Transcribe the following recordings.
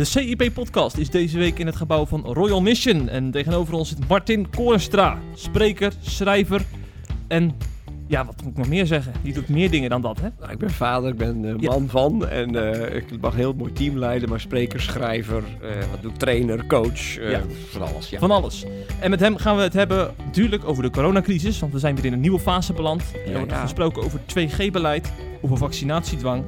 De CIP-podcast is deze week in het gebouw van Royal Mission. En tegenover ons zit Martin Koornstra, spreker, schrijver en... Ja, wat moet ik nog meer zeggen? Die doet meer dingen dan dat, hè? Nou, ik ben vader, ik ben eh, Ja. man van en eh, ik mag heel mooi team leiden, maar spreker, schrijver, eh, wat doe ik, trainer, coach, Ja. van alles. Ja. Van alles. En met hem gaan we het hebben natuurlijk over de coronacrisis, want we zijn weer in een nieuwe fase beland. Er wordt gesproken over 2G-beleid, over vaccinatiedwang.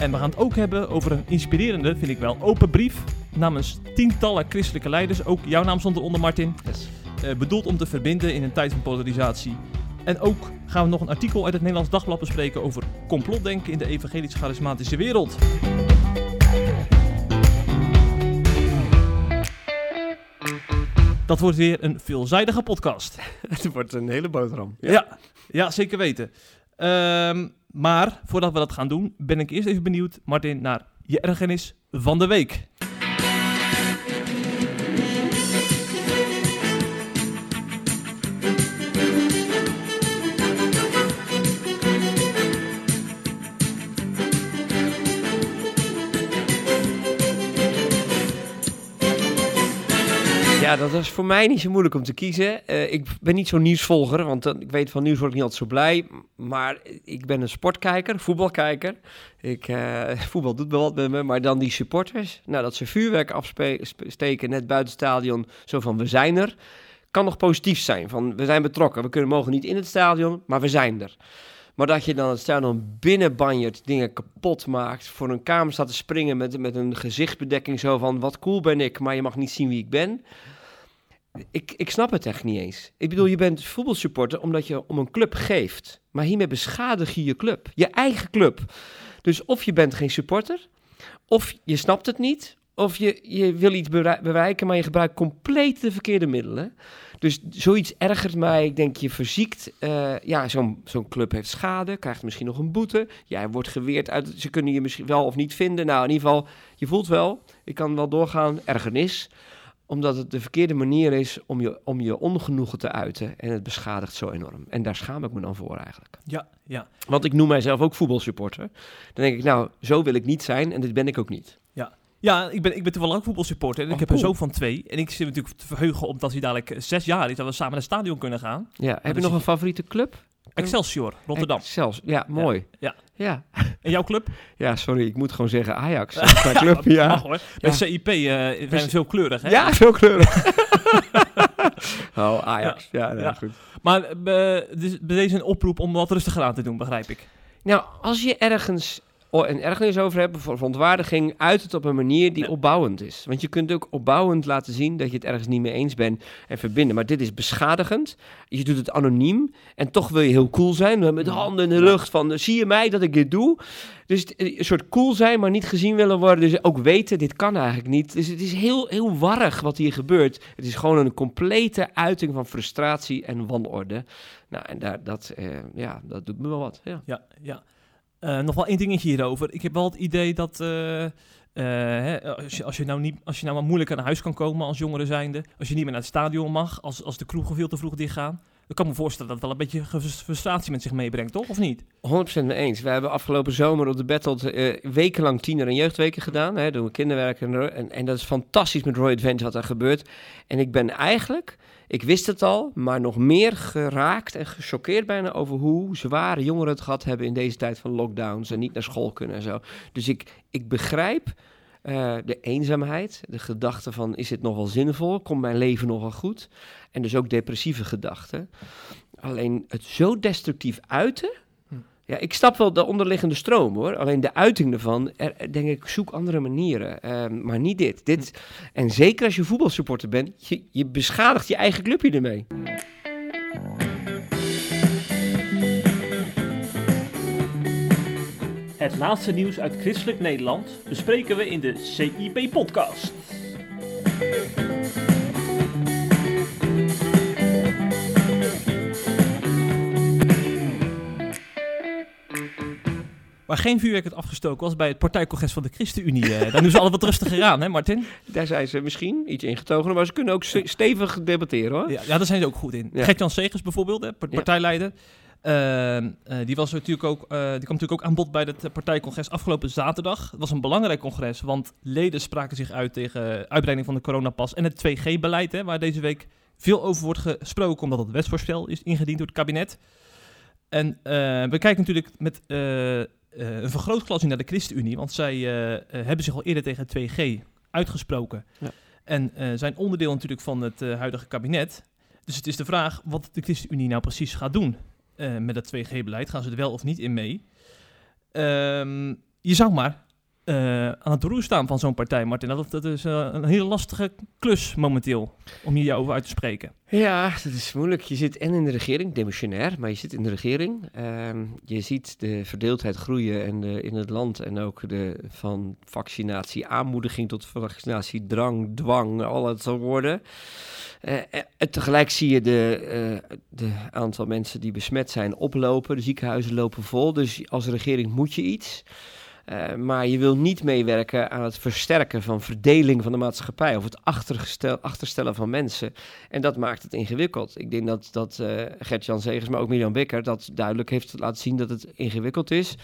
En we gaan het ook hebben over een inspirerende, vind ik wel, open brief namens tientallen christelijke leiders. Ook jouw naam stond eronder, Martin. Yes. eh, bedoeld om te verbinden in een tijd van polarisatie. En ook gaan we nog een artikel uit het Nederlands Dagblad bespreken over complotdenken in de evangelisch-charismatische wereld. Dat wordt weer een veelzijdige podcast. Het wordt een hele boterham. Ja, ja, zeker weten. Ehm, maar voordat we dat gaan doen, ben ik eerst even benieuwd, Martin, naar je ergernis van de week. Ja, dat is voor mij niet zo moeilijk om te kiezen. Eh, ik ben niet zo'n nieuwsvolger, want dan- ik weet van nieuws word ik niet altijd zo blij. Maar ik ben een sportkijker, voetbalkijker. Ik, eh, voetbal doet wel wat met me, maar dan die supporters. Nou, dat ze vuurwerk afsteken net buiten het stadion, zo van we zijn er. Kan nog positief zijn, van we zijn betrokken. We kunnen, mogen niet in het stadion, maar we zijn er. Maar dat je dan het stadion binnenbanjert, dingen kapot maakt, voor een kamer staat te springen met, met een gezichtsbedekking zo van wat cool ben ik, maar je mag niet zien wie ik ben. Ik, ik snap het echt niet eens. Ik bedoel, je bent voetbalsupporter omdat je om een club geeft. Maar hiermee beschadig je je club. Je eigen club. Dus of je bent geen supporter, of je snapt het niet, of je, je wil iets berei- bereiken, maar je gebruikt compleet de verkeerde middelen. Dus zoiets ergert mij. Ik denk, je verziekt. eh, ja, zo'n zo'n club heeft schade, krijgt misschien nog een boete. Jij wordt geweerd uit. Ze kunnen je misschien wel of niet vinden. Nou, in ieder geval, je voelt wel, ik kan wel doorgaan, ergernis omdat het de verkeerde manier is om je, om je ongenoegen te uiten. En het beschadigt zo enorm. En daar schaam ik me dan voor eigenlijk. Ja, ja. Want ik noem mijzelf ook voetbalsupporter. Dan denk ik, nou, zo wil ik niet zijn en dit ben ik ook niet. Ja, ik ben, ik ben toevallig ook voetbalsupporter. En Oh, ik heb er cool. zo van twee. En ik zit natuurlijk te verheugen omdat hij dadelijk eh, zes jaar is. Dat we samen naar het stadion kunnen gaan. Ja, heb je nog een favoriete club? Excelsior, Rotterdam. Zelfs, ja, mooi. ja. Ja. En jouw club? Ja, sorry, ik moet gewoon zeggen Ajax. Dat is mijn club, ja. Mag hoor. Bij CIP eh zijn we veel kleurig, hè? Ja, veel kleurig. oh, Ajax. Ja, nee, goed. Maar eh, dus bij deze een oproep om wat rustiger aan te doen, begrijp ik. Nou, als je ergens een ergernis over hebt, voor verontwaardiging, uit het op een manier die Ja. opbouwend is. Want je kunt ook opbouwend laten zien dat je het ergens niet mee eens bent en verbinden. Maar dit is beschadigend. Je doet het anoniem en toch wil je heel cool zijn. Met de handen in de lucht van, zie je mij dat ik dit doe? Dus het- een soort cool zijn, maar niet gezien willen worden. Dus ook weten, dit kan eigenlijk niet. Dus het is heel, heel warrig wat hier gebeurt. Het is gewoon een complete uiting van frustratie en wanorde. Nou, en daar, dat, eh, ja, dat doet me wel wat. Ja. Ja, ja. Eh, nog wel één dingetje hierover. Ik heb wel het idee dat eh, eh, hè, als, je, nou niet, als je nou maar moeilijk aan huis kan komen als jongere zijnde, als je niet meer naar het stadion mag, als, als de kroegen veel te vroeg dichtgaan, dan kan ik me voorstellen dat het wel een beetje frustratie met zich meebrengt, toch? Of niet? 100% mee eens. We hebben afgelopen zomer op de Battle wekenlang tiener- en jeugdweken gedaan. Hè, doen we kinderwerk en, en, en dat is fantastisch met Roy Adventure wat er gebeurt. En ik ben eigenlijk, ik wist het al, maar nog meer geraakt en gechoqueerd bijna over hoe zware jongeren het gehad hebben in deze tijd van lockdowns en niet naar school kunnen en zo. Dus ik, ik begrijp eh, de eenzaamheid, de gedachte van is het nog wel zinvol, komt mijn leven nog wel goed? En dus ook depressieve gedachten. Alleen het zo destructief uiten. Ja, ik snap wel de onderliggende stroom hoor. Alleen de uiting ervan, er, er denk ik, zoek andere manieren. Ehm, maar niet dit. dit. En zeker als je voetbalsupporter bent, je, je beschadigt je eigen clubje ermee. Het laatste nieuws uit christelijk Nederland bespreken we in de CIP-podcast. Waar geen vuurwerk werd afgestoken was bij het partijcongres van de ChristenUnie. Eh, daar doen ze altijd wat rustiger aan, hè Martin? Daar zijn ze misschien iets ingetogen, maar ze kunnen ook ste- stevig debatteren hoor. Ja, ja, daar zijn ze ook goed in. Ja. Gert-Jan Segers bijvoorbeeld, hè, partijleider. Ehm, eh, die, was natuurlijk ook, eh, die kwam natuurlijk ook aan bod bij het partijcongres afgelopen zaterdag. Het was een belangrijk congres, want leden spraken zich uit tegen uitbreiding van de coronapas en het 2G-beleid, waar deze week veel over wordt gesproken, omdat het wetsvoorstel is ingediend door het kabinet. En we kijken natuurlijk met een vergrootglas naar de ChristenUnie, want zij hebben zich al eerder tegen het 2G uitgesproken. Ja. En zijn onderdeel natuurlijk van het huidige kabinet. Dus het is de vraag wat de ChristenUnie nou precies gaat doen. Met dat 2G-beleid. Gaan ze er wel of niet in mee? Um, je zou maar uh, aan het roer staan van zo'n partij, Martin. Dat, is uh, een hele lastige klus momenteel, om hier over uit te spreken. Ja, dat is moeilijk. Je zit en in de regering, demissionair, maar je zit in de regering. Uh, je ziet de verdeeldheid groeien en in het land en ook de, van vaccinatie aanmoediging tot vaccinatie drang, dwang, al dat soort woorden. Uh, tegelijk zie je de, de aantal mensen die besmet zijn oplopen. De ziekenhuizen lopen vol. Dus als regering moet je iets. Uh, maar je wil niet meewerken aan het versterken van verdeling van de maatschappij of het achterstellen van mensen. En dat maakt het ingewikkeld. Ik denk dat, dat uh, Gert-Jan Zegers, maar ook Mirjam Becker, dat duidelijk heeft laten zien dat het ingewikkeld is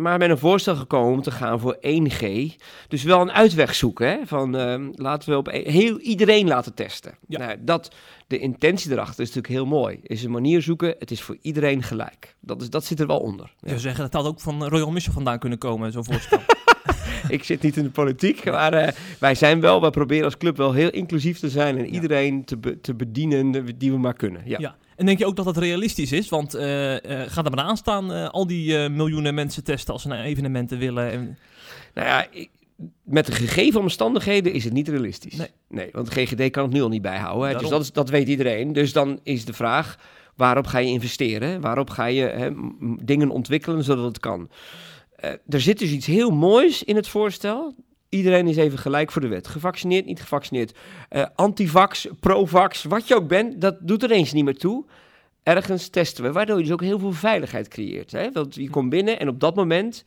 maar met een voorstel gekomen om te gaan voor 1G. Dus wel een uitweg zoeken. Hè? Van uh, laten we op heel iedereen laten testen. Ja. Nou, dat, de intentie erachter is natuurlijk heel mooi. Is een manier zoeken, het is voor iedereen gelijk. Dat, is, dat zit er wel onder. Ja. Je zeggen, dat had ook van Royal Mission vandaan kunnen komen, zo'n voorstel. ik zit niet in de politiek, maar uh, wij zijn wel, wij proberen als club wel heel inclusief te zijn en iedereen te, be te bedienen die we maar kunnen. Ja. ja. En denk je ook dat dat realistisch is? Want uh, uh, gaat er maar aan staan al die miljoenen mensen testen als ze naar evenementen willen? En... Nou ja, ik, met de gegeven omstandigheden is het niet realistisch. Nee, nee want de GGD kan het nu al niet bijhouden. Dus dat, is, dat weet iedereen. Dus dan is de vraag, waarop ga je investeren? Waarop ga je hè, dingen ontwikkelen zodat het kan? Uh, er zit dus iets heel moois in het voorstel. Iedereen is even gelijk voor de wet. Gevaccineerd, niet gevaccineerd. Uh, antivax, provax, wat je ook bent, dat doet er eens niet meer toe. Ergens testen we, waardoor je dus ook heel veel veiligheid creëert. Hè? Want je komt binnen en op dat moment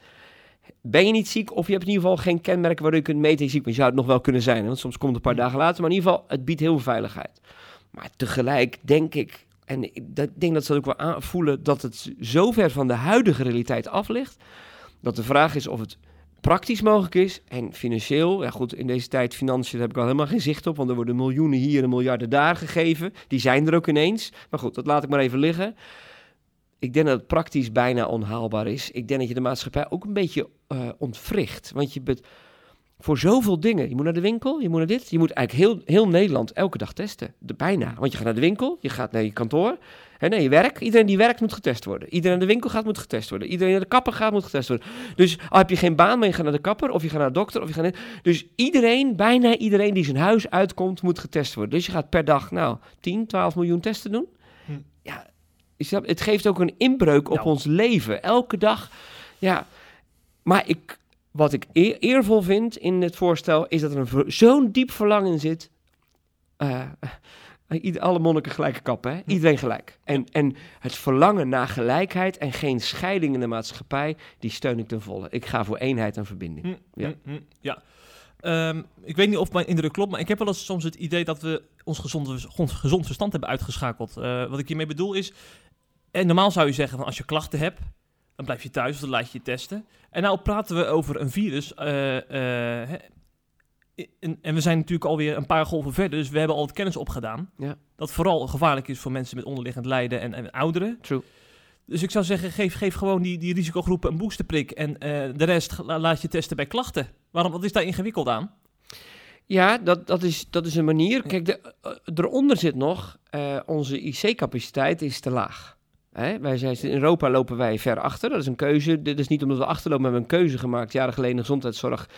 ben je niet ziek of je hebt in ieder geval geen kenmerken waardoor je kunt meten je ziek Je zou het nog wel kunnen zijn, want soms komt het een paar dagen later. Maar in ieder geval, het biedt heel veel veiligheid. Maar tegelijk denk ik, en ik denk dat ze ook wel aanvoelen, dat het zo ver van de huidige realiteit af ligt dat de vraag is of het praktisch mogelijk is en financieel. Ja goed, in deze tijd financiën heb ik al helemaal geen zicht op, want er worden miljoenen hier en miljarden daar gegeven. Die zijn er ook ineens. Maar goed, dat laat ik maar even liggen. Ik denk dat het praktisch bijna onhaalbaar is. Ik denk dat je de maatschappij ook een beetje uh, ontwricht. Want je bent voor zoveel dingen. Je moet naar de winkel, je moet naar dit. Je moet eigenlijk heel, heel Nederland elke dag testen. De, bijna. Want je gaat naar de winkel, je gaat naar je kantoor. Hè, nee, je werk. Iedereen die werkt moet getest worden. Iedereen naar de winkel gaat moet getest worden. Iedereen naar de kapper gaat moet getest worden. Dus al heb je geen baan, maar je gaat naar de kapper of je gaat naar de dokter of je gaat naar... Dus iedereen, bijna iedereen die zijn huis uitkomt, moet getest worden. Dus je gaat per dag, nou, 10, 12 miljoen testen doen. Hm. Ja, het geeft ook een inbreuk op ons leven. Elke dag, ja... Maar ik, wat ik eervol vind in het voorstel is dat er zo'n diep verlangen zit. Uh, alle monniken gelijke kappen, hè? iedereen gelijk. En, en het verlangen naar gelijkheid en geen scheiding in de maatschappij, die steun ik ten volle. Ik ga voor eenheid en verbinding. Hm, ja. Hm, hm, ja. Um, ik weet niet of mijn indruk klopt, maar ik heb wel eens soms het idee dat we ons gezond, gezond verstand hebben uitgeschakeld. Uh, wat ik hiermee bedoel is, en normaal zou je zeggen van als je klachten hebt, dan blijf je thuis of dan laat je je testen. En nou praten we over een virus. Uh, uh, en, en, we zijn natuurlijk alweer een paar golven verder, dus we hebben al het kennis opgedaan. Ja. Dat vooral gevaarlijk is voor mensen met onderliggend lijden en, en ouderen. True. Dus ik zou zeggen, geef, geef gewoon die, die risicogroepen een boosterprik en uh, de rest laat je testen bij klachten. Waarom, wat is daar ingewikkeld aan? Ja, dat, dat, is, dat is een manier. Kijk, de, eronder zit nog, onze IC-capaciteit is te laag. Hè? Wij zijn, in Europa lopen wij ver achter. Dat is een keuze. Dit is niet omdat we achterlopen, maar we hebben een keuze gemaakt. Jaren geleden in de gezondheidszorg.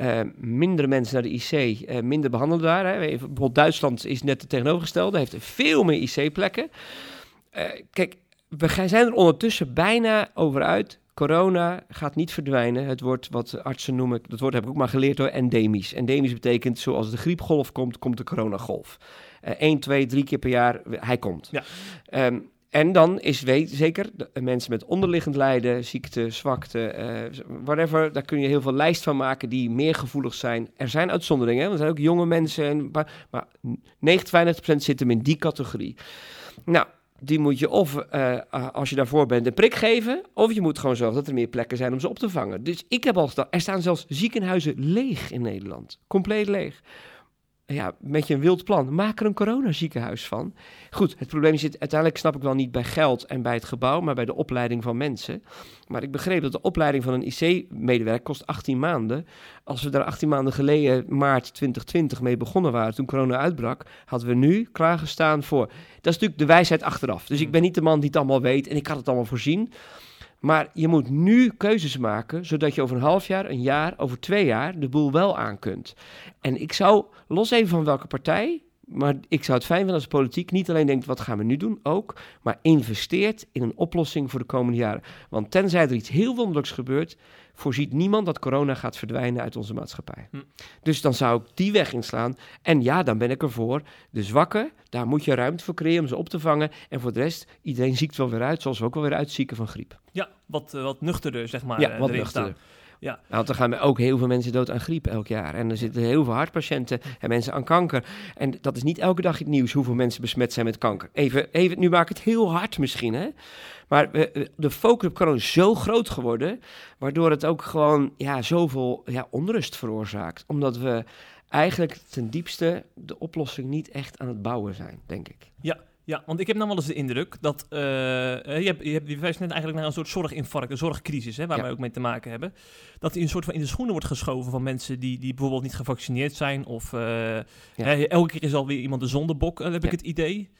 Uh, minder mensen naar de IC, uh, eh, minder behandeld daar. Hè? Bijvoorbeeld Duitsland is net het tegenovergestelde. Heeft veel meer IC-plekken. Uh, kijk, we zijn er ondertussen bijna over uit. Corona gaat niet verdwijnen. Het wordt wat artsen noemen, dat woord heb ik ook maar geleerd door endemisch. Endemisch betekent zoals de griepgolf komt, komt de coronagolf. 1, 2, 3 keer per jaar, hij komt. Ja. Um, en dan is weet, zeker de, mensen met onderliggend lijden, ziekte, zwakte, uh, whatever, daar kun je heel veel lijst van maken die meer gevoelig zijn. Er zijn uitzonderingen, hè? er zijn ook jonge mensen, en, maar, maar 90, 95% zitten in die categorie. Nou, die moet je of, eh, als je daarvoor bent, een prik geven. Of je moet gewoon zorgen dat er meer plekken zijn om ze op te vangen. Dus ik heb al er staan zelfs ziekenhuizen leeg in Nederland. Compleet leeg ja, met je een wild plan, maak er een coronaziekenhuis van. Goed, het probleem zit uiteindelijk, snap ik wel, niet bij geld en bij het gebouw, maar bij de opleiding van mensen. Maar ik begreep dat de opleiding van een IC-medewerker kost 18 maanden. Als we daar 18 maanden geleden, maart 2020, mee begonnen waren, toen corona uitbrak, hadden we nu klaargestaan voor. Dat is natuurlijk de wijsheid achteraf. Dus ik ben niet de man die het allemaal weet en ik had het allemaal voorzien. Maar je moet nu keuzes maken, zodat je over een half jaar, een jaar, over twee jaar de boel wel aan kunt. En ik zou, los even van welke partij, maar ik zou het fijn vinden als politiek niet alleen denkt, wat gaan we nu doen, ook, maar investeert in een oplossing voor de komende jaren. Want tenzij er iets heel wonderlijks gebeurt, voorziet niemand dat corona gaat verdwijnen uit onze maatschappij. Hm. Dus dan zou ik die weg inslaan. En ja, dan ben ik ervoor. De zwakken, daar moet je ruimte voor creëren om ze op te vangen. En voor de rest, iedereen ziekt wel weer uit, zoals we ook wel weer uitzieken van griep. Ja, wat, uh, wat nuchterder, zeg maar. Ja, uh, wat nuchterder. Ja. Nou, want er gaan ook heel veel mensen dood aan griep elk jaar. En er zitten heel veel hartpatiënten en mensen aan kanker. En dat is niet elke dag het nieuws hoeveel mensen besmet zijn met kanker. Even, even nu maak ik het heel hard misschien, hè. Maar de focus op corona is zo groot geworden, waardoor het ook gewoon ja, zoveel ja, onrust veroorzaakt. Omdat we eigenlijk ten diepste de oplossing niet echt aan het bouwen zijn, denk ik. Ja, ja, want ik heb nou wel eens de indruk dat uh, je hebt, je hebt je net eigenlijk naar een soort zorginfarct, een zorgcrisis, hè, waar wij ook mee te maken hebben. Dat die een soort van in de schoenen wordt geschoven van mensen die, die bijvoorbeeld niet gevaccineerd zijn. Of uh, hè, elke keer is alweer iemand de zondebok, heb ik het idee.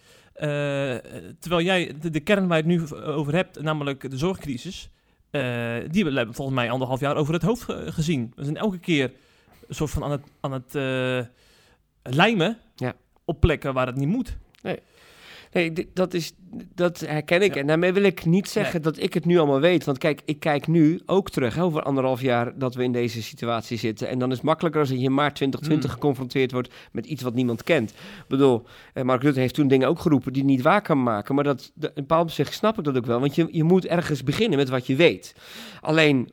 Terwijl jij de, de, kern waar je het nu over hebt, namelijk de zorgcrisis, die hebben we volgens mij anderhalf jaar over het hoofd gezien. We zijn elke keer een soort van aan het, aan het lijmen ja. op plekken waar het niet moet. Nee. Nee, dat, is, dat herken ik. En daarmee wil ik niet zeggen dat ik het nu allemaal weet. Want kijk, ik kijk nu ook terug hè, over anderhalf jaar dat we in deze situatie zitten. En dan is het makkelijker als je in maart 2020 mm. geconfronteerd wordt met iets wat niemand kent. Ik bedoel, eh, Mark Rutte heeft toen dingen ook geroepen die niet waar kan maken. Maar dat, in bepaald opzicht snap ik dat ook wel. Want je, je moet ergens beginnen met wat je weet. Alleen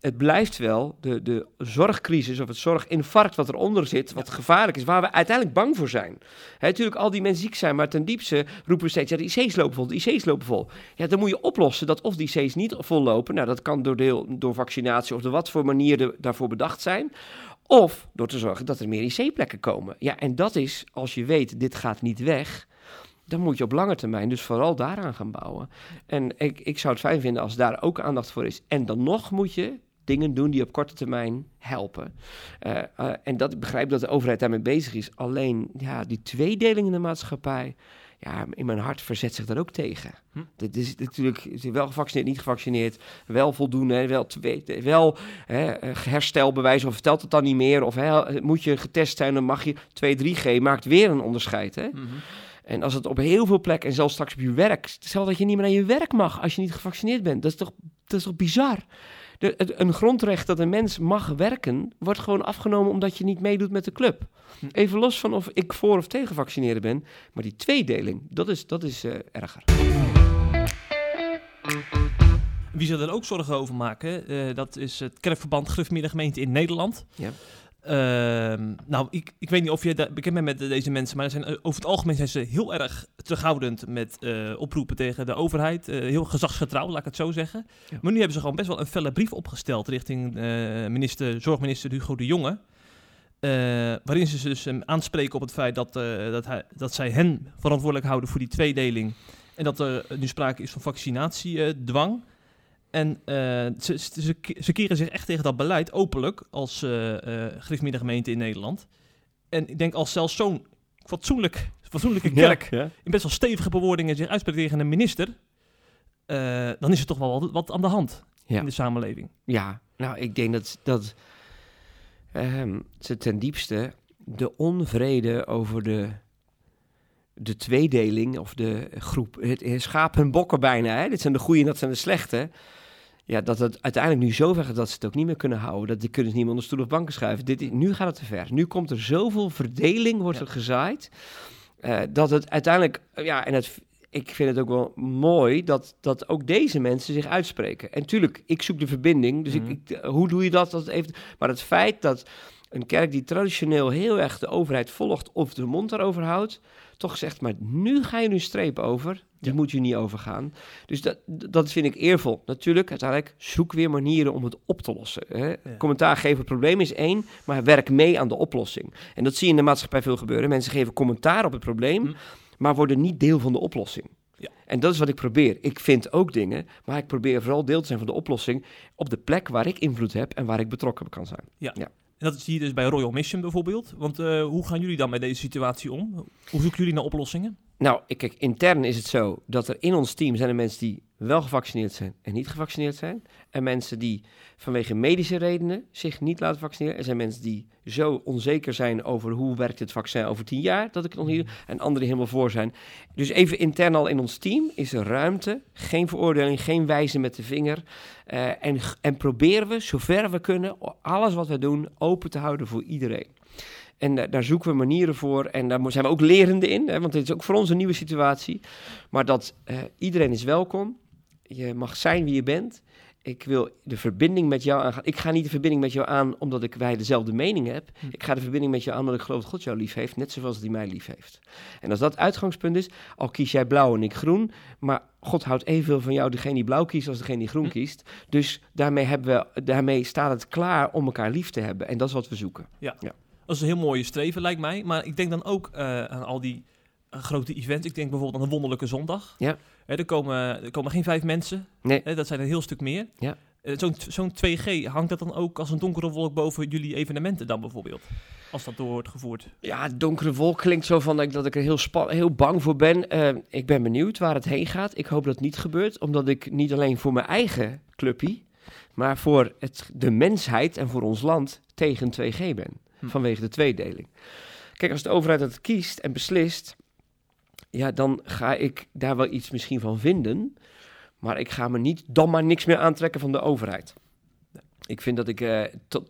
het blijft wel de, de zorgcrisis of het zorginfarct wat eronder zit, wat gevaarlijk is, waar we uiteindelijk bang voor zijn. Hè, natuurlijk, al die mensen ziek zijn, maar ten diepste roepen we steeds, ja, de IC's lopen vol, de IC's lopen vol. Ja, dan moet je oplossen dat of die IC's niet vol lopen, nou, dat kan door, deel, door vaccinatie of door wat voor manieren daarvoor bedacht zijn, of door te zorgen dat er meer IC-plekken komen. Ja, en dat is, als je weet, dit gaat niet weg, dan moet je op lange termijn dus vooral daaraan gaan bouwen. En ik, ik zou het fijn vinden als daar ook aandacht voor is. En dan nog moet je dingen doen die op korte termijn helpen. Uh, uh, en dat, ik begrijp dat de overheid daarmee bezig is. Alleen ja, die tweedeling in de maatschappij, ja, in mijn hart verzet zich daar ook tegen. Hm? Dit is natuurlijk wel gevaccineerd, niet gevaccineerd, wel voldoende, wel, twee, wel hè, herstelbewijs, of vertelt het dan niet meer, of hè, moet je getest zijn, dan mag je 2-3G, maakt weer een onderscheid. Hè? Mm en als het op heel veel plekken, en zelfs straks op je werk, stel dat je niet meer naar je werk mag als je niet gevaccineerd bent. Dat is toch, dat is toch bizar? De, een grondrecht dat een mens mag werken, wordt gewoon afgenomen omdat je niet meedoet met de club. Hm. Even los van of ik voor of tegen vaccineren ben, maar die tweedeling, dat is, dat is uh, erger. Wie zich er ook zorgen over maken, uh, dat is het kerkverband Grufmiddengemeente in Nederland. Ja. Ehm, nou, ik, ik weet niet of je bekend bent met deze mensen, maar zijn, eh, over het algemeen zijn ze heel erg terughoudend met uh, oproepen tegen de overheid. Uh, heel gezagsgetrouw, laat ik het zo zeggen. Maar nu hebben ze gewoon best wel een felle brief opgesteld richting minister, zorgminister Hugo de Jonge. waarin ze dus aanspreken op het feit dat, dat, hij, dat zij hen verantwoordelijk houden voor die tweedeling. En dat er nu sprake is van vaccinatiedwang. En uh, ze, ze, ze, keren zich echt tegen dat beleid openlijk als uh, uh, gemeente in Nederland. En ik denk als zelfs zo'n fatsoenlijk, fatsoenlijke kerk in best wel stevige bewoordingen zich uitspreekt tegen een minister, dan is er toch wel wat, wat aan de hand in de samenleving. Ja, nou ik denk dat, dat um, ze ten diepste de onvrede over de, de tweedeling of de groep, het, schapen en bokken bijna, hè? dit zijn de goede en dat zijn de slechte ja, dat het uiteindelijk nu zo ver gaat dat ze het ook niet meer kunnen houden. Dat die kunnen ze niet meer onder stoel of banken schuiven. Dit, nu gaat het te ver. Nu komt er zoveel verdeling, wordt er gezaaid. Uh, dat het uiteindelijk, ja, en het, ik vind het ook wel mooi dat, dat ook deze mensen zich uitspreken. En tuurlijk, ik zoek de verbinding. Dus Mhm. ik, ik, hoe doe je dat? dat heeft, maar het feit dat een kerk die traditioneel heel erg de overheid volgt of de mond daarover houdt, toch zegt, maar nu ga je nu een streep over. Die Ja. moet je niet overgaan. Dus dat, dat vind ik eervol. Natuurlijk, uiteindelijk zoek weer manieren om het op te lossen. Hè? Commentaar geven, het probleem is één, maar werk mee aan de oplossing. En dat zie je in de maatschappij veel gebeuren. Mensen geven commentaar op het probleem, Hm. maar worden niet deel van de oplossing. Ja. En dat is wat ik probeer. Ik vind ook dingen, maar ik probeer vooral deel te zijn van de oplossing op de plek waar ik invloed heb en waar ik betrokken kan zijn. En dat zie je dus bij Royal Mission bijvoorbeeld. Want eh, hoe gaan jullie dan met deze situatie om? Hoe zoeken jullie naar oplossingen? Nou, kijk, intern is het zo dat er in ons team zijn er mensen die wel gevaccineerd zijn en niet gevaccineerd zijn. En mensen die vanwege medische redenen zich niet laten vaccineren. Er zijn mensen die zo onzeker zijn over hoe werkt het vaccin over tien jaar, dat ik het nog niet doe. En anderen die helemaal voor zijn. Dus even intern al in ons team is er ruimte, geen veroordeling, geen wijzen met de vinger. Eh, en, en proberen we, zover we kunnen, alles wat we doen open te houden voor iedereen. En da- daar zoeken we manieren voor. En daar zijn we ook lerende in. Hè, want dit is ook voor ons een nieuwe situatie. Maar dat eh, iedereen is welkom. Je mag zijn wie je bent. Ik wil de verbinding met jou aangaan. Ik ga niet de verbinding met jou aan omdat ik, wij dezelfde mening heb. Hm. Ik ga de verbinding met jou aan omdat ik geloof dat God jou lief heeft. Net zoals hij mij lief heeft. En als dat uitgangspunt is, al kies jij blauw en ik groen. Maar God houdt evenveel van jou degene die blauw kiest als degene die groen Hm. kiest. Dus daarmee, hebben we, daarmee staat het klaar om elkaar lief te hebben. En dat is wat we zoeken. Dat is een heel mooie streven, lijkt mij. Maar ik denk dan ook eh, aan al die grote events. Ik denk bijvoorbeeld aan de Wonderlijke Zondag. Ja. Hè, er, komen, er komen geen vijf mensen. Nee. Hè, dat zijn een heel stuk meer. Ja. Eh, Zo'n zo'n 2G, hangt dat dan ook als een donkere wolk boven jullie evenementen dan bijvoorbeeld? Als dat door wordt gevoerd. Ja, donkere wolk klinkt zo van dat ik, dat ik er heel, heel bang voor ben. Eh, ik ben benieuwd waar het heen gaat. Ik hoop dat het niet gebeurt, omdat ik niet alleen voor mijn eigen clubpie, maar voor het, de mensheid en voor ons land tegen 2G ben. Hm. Vanwege de tweedeling. Kijk, als de overheid dat kiest en beslist, ja, dan ga ik daar wel iets misschien van vinden. Maar ik ga me niet dan maar niks meer aantrekken van de overheid. Ik vind dat ik, eh,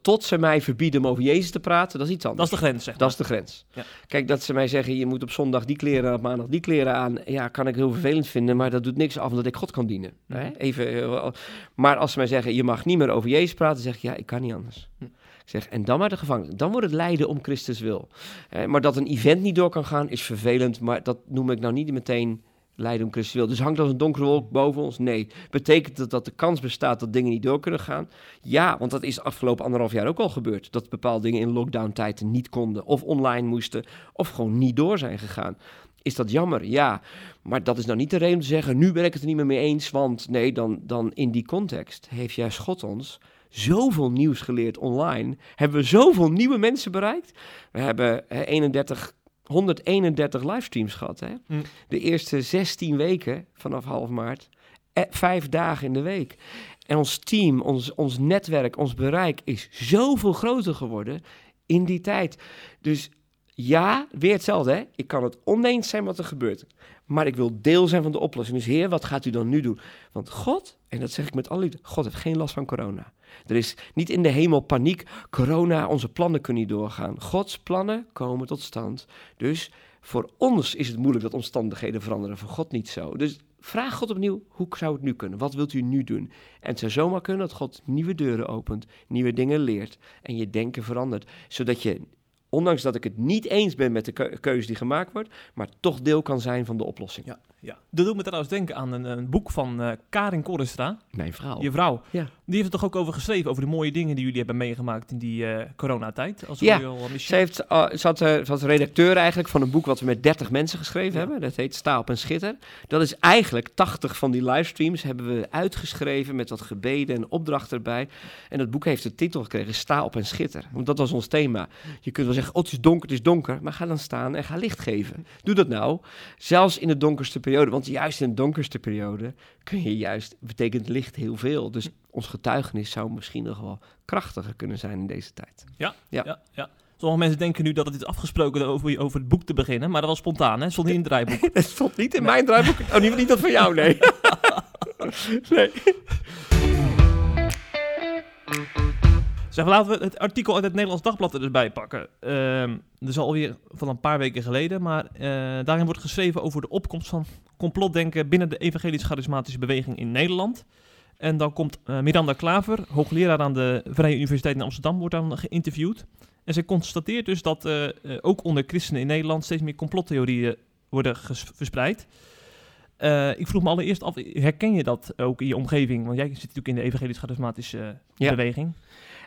tot- ze mij verbieden om over Jezus te praten, dat is iets Dat anders. is de grens, zeg maar. Dat is de grens. Ja. Kijk, dat ze mij zeggen, je moet op zondag die kleren, op maandag die kleren aan. Ja, kan ik heel vervelend vinden, maar dat doet niks af omdat ik God kan dienen. Mhm. Even, eh, maar als ze mij zeggen, je mag niet meer over Jezus praten, zeg ik, ja, ik kan niet anders. Hm. Zeg, en dan maar de gevangenis. Dan wordt het lijden om Christus wil. Eh, maar dat een event niet door kan gaan, is vervelend. Maar dat noem ik nou niet meteen lijden om Christus wil. Dus hangt als een donkere wolk boven ons? Nee. Betekent dat dat de kans bestaat dat dingen niet door kunnen gaan? Ja, want dat is afgelopen anderhalf jaar ook al gebeurd. Dat bepaalde dingen in lockdown-tijden niet konden, of online moesten, of gewoon niet door zijn gegaan. Is dat jammer? Ja. Maar dat is nou niet de reden om te zeggen, nu ben ik het er niet meer mee eens. Want nee, dan, dan in die context heeft juist God ons zoveel nieuws geleerd online. Hebben we zoveel nieuwe mensen bereikt. We hebben hè, 31, 131 livestreams gehad. Hè? Hm. De eerste 16 weken vanaf half maart. eh, vijf dagen in de week. En ons team, ons, ons netwerk, ons bereik is zoveel groter geworden in die tijd. Dus ja, weer hetzelfde. Hè? Ik kan het oneens zijn wat er gebeurt. Maar ik wil deel zijn van de oplossing. Dus Heer, wat gaat u dan nu doen? Want God, en dat zeg ik met alle liefde, God heeft geen last van corona. Er is niet in de hemel paniek. Corona, onze plannen kunnen niet doorgaan. Gods plannen komen tot stand. Dus voor ons is het moeilijk dat omstandigheden veranderen. Voor God niet zo. Dus vraag God opnieuw, hoe zou het nu kunnen? Wat wilt u nu doen? En het zou zomaar kunnen dat God nieuwe deuren opent, nieuwe dingen leert en je denken verandert. Zodat je, ondanks dat ik het niet eens ben met de keu- keuze die gemaakt wordt, maar toch deel kan zijn van de oplossing. Ja, ja. Dat doet me trouwens denken aan een, een boek van eh, Karin Korrestra, Mijn verhaal. je vrouw. Ja. Die heeft toch ook over geschreven, over de mooie dingen die jullie hebben meegemaakt in die eh, coronatijd. Als Ja. Ze, heeft, uh, eh, ze was redacteur eigenlijk van een boek wat we met 30 mensen geschreven Ja. hebben. Dat heet Sta op en Schitter. Dat is eigenlijk 80 van die livestreams hebben we uitgeschreven met wat gebeden en opdrachten erbij. En dat boek heeft de titel gekregen Sta op en Schitter. Want dat was ons thema. Je kunt wel zeggen, oh het is donker, het is donker. Maar ga dan staan en ga licht geven. Doe dat nou. Zelfs in de donkerste periode. Want juist in de donkerste periode kun je juist, betekent licht heel veel. Dus ons getuigenis zou misschien nog wel krachtiger kunnen zijn in deze tijd. Ja, Ja. ja. ja, Sommige mensen denken nu dat het is afgesproken over, over het boek te beginnen, maar dat was spontaan, hè? Het stond niet in het draaiboek. Het stond niet in mijn draaiboek. Oh, niet, niet dat van jou, nee. nee. Zeg, laten we het artikel uit het Nederlands Dagblad er dus bij pakken. Ehm dat is alweer van een paar weken geleden, maar eh, daarin wordt geschreven over de opkomst van complotdenken binnen de evangelisch-charismatische beweging in Nederland. En dan komt eh, Miranda Klaver, hoogleraar aan de Vrije Universiteit in Amsterdam, wordt dan geïnterviewd. En zij constateert dus dat eh, eh, ook onder christenen in Nederland steeds meer complottheorieën worden verspreid. Ik vroeg me allereerst af, herken je dat ook in je omgeving? Want jij zit natuurlijk in de evangelisch-charismatische Ja. beweging.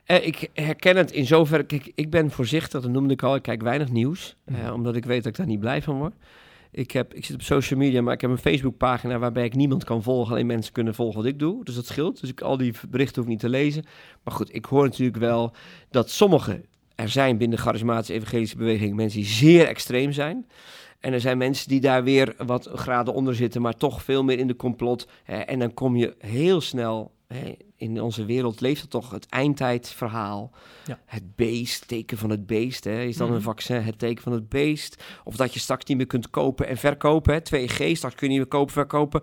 Ik herken het in zoverre. Kijk, ik ben voorzichtig, dat noemde ik al. Ik kijk weinig nieuws, Mhm. omdat ik weet dat ik daar niet blij van word. Ik, heb, ik zit op social media, maar ik heb een Facebookpagina waarbij ik niemand kan volgen. Alleen mensen kunnen volgen wat ik doe. Dus dat scheelt. Dus ik al die berichten hoef niet te lezen. Maar goed, ik hoor natuurlijk wel dat sommige er zijn binnen de charismatische evangelische beweging mensen die zeer extreem zijn. En er zijn mensen die daar weer wat graden onder zitten, maar toch veel meer in de complot. En dan kom je heel snel. Hè, in onze wereld leeft het toch het eindtijdverhaal. Ja. Het beest, teken van het beest. Hè. Is dan Mhm. een vaccin het teken van het beest? Of dat je straks niet meer kunt kopen en verkopen. Hè. 2G, straks kun je niet meer kopen, verkopen.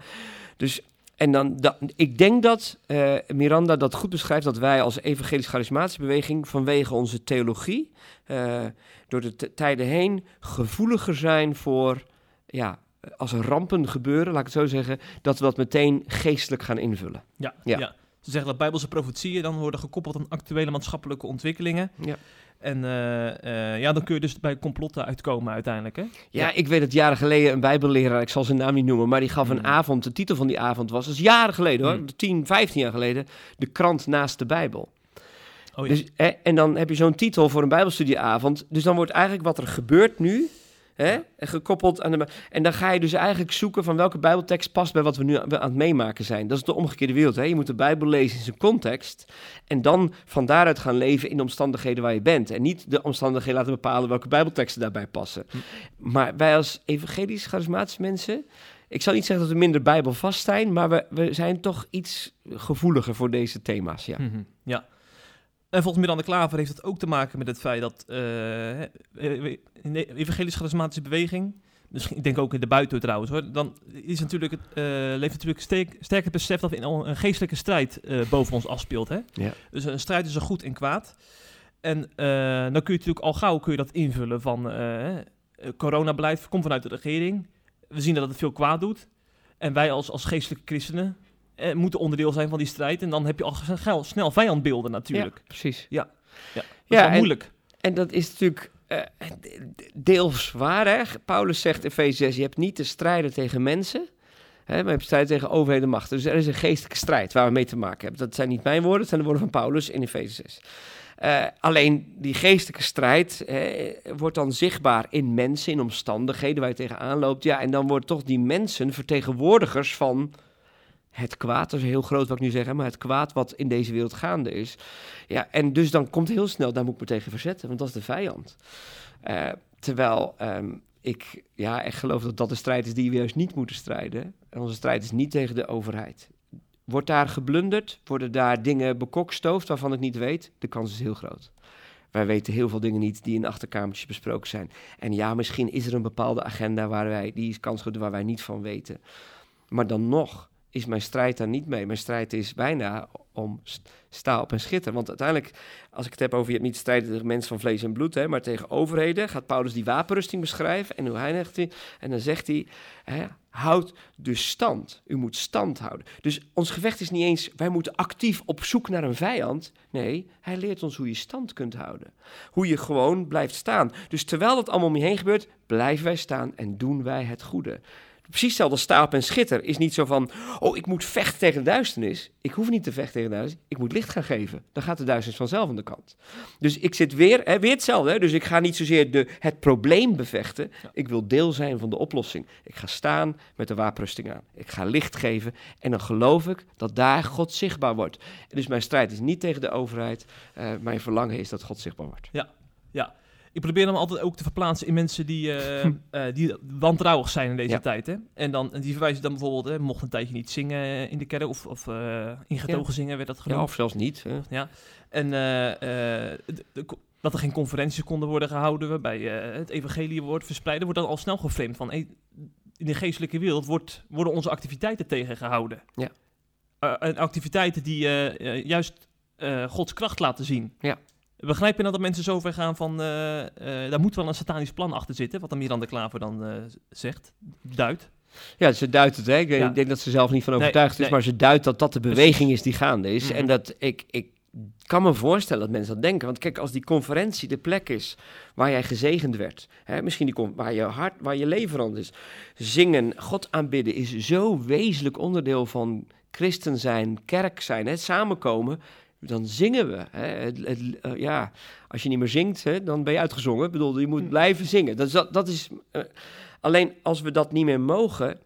Dus, en dan, da- ik denk dat eh, Miranda dat goed beschrijft, dat wij als evangelisch-charismatische beweging vanwege onze theologie, eh, door de tijden heen, gevoeliger zijn voor, ja, als er rampen gebeuren, laat ik het zo zeggen, dat we dat meteen geestelijk gaan invullen. Ja, Ja. ja. Ze zeggen dat bijbelse profetieën dan worden gekoppeld aan actuele maatschappelijke ontwikkelingen. Ja. En eh, eh, ja, dan kun je dus bij complotten uitkomen uiteindelijk, hè? Ja, ik weet dat jaren geleden een bijbelleraar, ik zal zijn naam niet noemen, maar die gaf een Mm. avond, de titel van die avond was, dat is jaren geleden hoor, Mm. 10, 15 jaar geleden, de krant naast de Bijbel. Oh ja. Dus, en dan heb je zo'n titel voor een bijbelstudieavond. Dus dan wordt eigenlijk wat er gebeurt nu... Hè, gekoppeld aan de... En dan ga je dus eigenlijk zoeken van welke bijbeltekst past bij wat we nu aan aan het meemaken zijn. Dat is de omgekeerde wereld. Hè? Je moet de Bijbel lezen in zijn context. En dan van daaruit gaan leven in de omstandigheden waar je bent. En niet de omstandigheden laten bepalen welke bijbelteksten daarbij passen. Hm. Maar wij als evangelisch charismatische mensen... Ik zal niet zeggen dat we minder bijbelvast zijn, maar we, we zijn toch iets gevoeliger voor deze thema's. Ja. Mhm, ja. En volgens Miranda Klaver heeft het ook te maken met het feit dat in de evangelisch-charismatische beweging, misschien, ik denk ook in de buiten trouwens hoor, dan is natuurlijk het, eh, leeft natuurlijk sterk, sterk het besef dat er een, een geestelijke strijd boven ons afspeelt. Hè? Ja. Dus een strijd tussen goed en kwaad. En dan kun je natuurlijk al gauw kun je dat invullen van coronabeleid komt vanuit de regering. We zien dat het veel kwaad doet. En wij als, als geestelijke christenen eh, moeten onderdeel zijn van die strijd. En dan heb je al snel, snel vijandbeelden natuurlijk. Ja, precies. Dat is Ja, wel moeilijk. En dat is natuurlijk eh, de- deels waar. Hè? Paulus zegt in Efeze 6, je hebt niet te strijden tegen mensen, hè, maar je hebt strijd tegen overheden en machten. Dus er is een geestelijke strijd waar we mee te maken hebben. Dat zijn niet mijn woorden, het zijn de woorden van Paulus in Efeze 6. Eh, alleen die geestelijke strijd eh, wordt dan zichtbaar in mensen, in omstandigheden waar je tegenaan loopt. Ja, en dan worden toch die mensen vertegenwoordigers van het kwaad. Dat is heel groot wat ik nu zeg, maar het kwaad wat in deze wereld gaande is. Ja, en dus dan komt heel snel, daar moet ik me tegen verzetten, want dat is de vijand. Eh, terwijl ehm, ik ja, echt geloof dat dat de strijd is die we juist niet moeten strijden. En onze strijd is niet tegen de overheid. Wordt daar geblunderd? Worden daar dingen bekokstoofd waarvan ik niet weet? De kans is heel groot. Wij weten heel veel dingen niet die in achterkamertjes besproken zijn. En ja, misschien is er een bepaalde agenda waar wij, die is kans groot waar wij niet van weten. Maar dan nog is mijn strijd daar niet mee. Mijn strijd is bijna om st- sta op en schitter. Want uiteindelijk, als ik het heb over je hebt niet strijden tegen mensen van vlees en bloed, hè, maar tegen overheden, gaat Paulus die wapenrusting beschrijven. En hoe hij zegt hij, en dan zegt hij, hè, houd dus stand. U moet stand houden. Dus ons gevecht is niet eens, wij moeten actief op zoek naar een vijand. Nee, hij leert ons hoe je stand kunt houden. Hoe je gewoon blijft staan. Dus terwijl dat allemaal om je heen gebeurt, blijven wij staan en doen wij het goede. Precies hetzelfde als sta op en schitter is niet zo van, oh, ik moet vechten tegen de duisternis. Ik hoef niet te vechten tegen de duisternis, ik moet licht gaan geven. Dan gaat de duisternis vanzelf aan de kant. Dus ik zit weer, hè, weer hetzelfde. Hè? Dus ik ga niet zozeer de, het probleem bevechten. Ja. Ik wil deel zijn van de oplossing. Ik ga staan met de wapenrusting aan. Ik ga licht geven en dan geloof ik dat daar God zichtbaar wordt. En dus mijn strijd is niet tegen de overheid. Eh, mijn verlangen is dat God zichtbaar wordt. Ik probeer hem altijd ook te verplaatsen in mensen die, eh, eh, die wantrouwig zijn in deze Ja. tijd. Hè? En dan, en die verwijzen dan bijvoorbeeld, hè, mocht een tijdje niet zingen in de kerk of, of eh ingetogen zingen werd dat Ja, genoemd. of zelfs niet. Hè? En de- de- dat er geen conferenties konden worden gehouden waarbij het evangelie wordt verspreid, wordt dan al snel geframed van hey, in de geestelijke wereld wordt, worden onze activiteiten tegengehouden. Ja. En activiteiten die juist Gods kracht laten zien. Ja. Begrijp je nou dat mensen zo ver gaan van, eh, eh, daar moet wel een satanisch plan achter zitten, wat dan Miranda Klaver dan eh, zegt, duidt. Ja, ze duidt het. Hè. Ik, Ja. denk dat ze zelf niet van Nee, overtuigd is, nee. maar ze duidt dat dat de beweging is die gaande is. Mhm. En dat ik, ik kan me voorstellen dat mensen dat denken. Want kijk, als die conferentie de plek is waar jij gezegend werd, hè, misschien die, con- waar je hart, waar je leven veranderd is. Zingen, God aanbidden is zo wezenlijk onderdeel van christen zijn, kerk zijn, het samenkomen. Dan zingen we. Hè. Het, het- eh, ja, als je niet meer zingt, hè, dan ben je uitgezongen. Ik bedoel, je moet Hm. blijven zingen. Dat is, dat, dat is, eh, alleen als we dat niet meer mogen,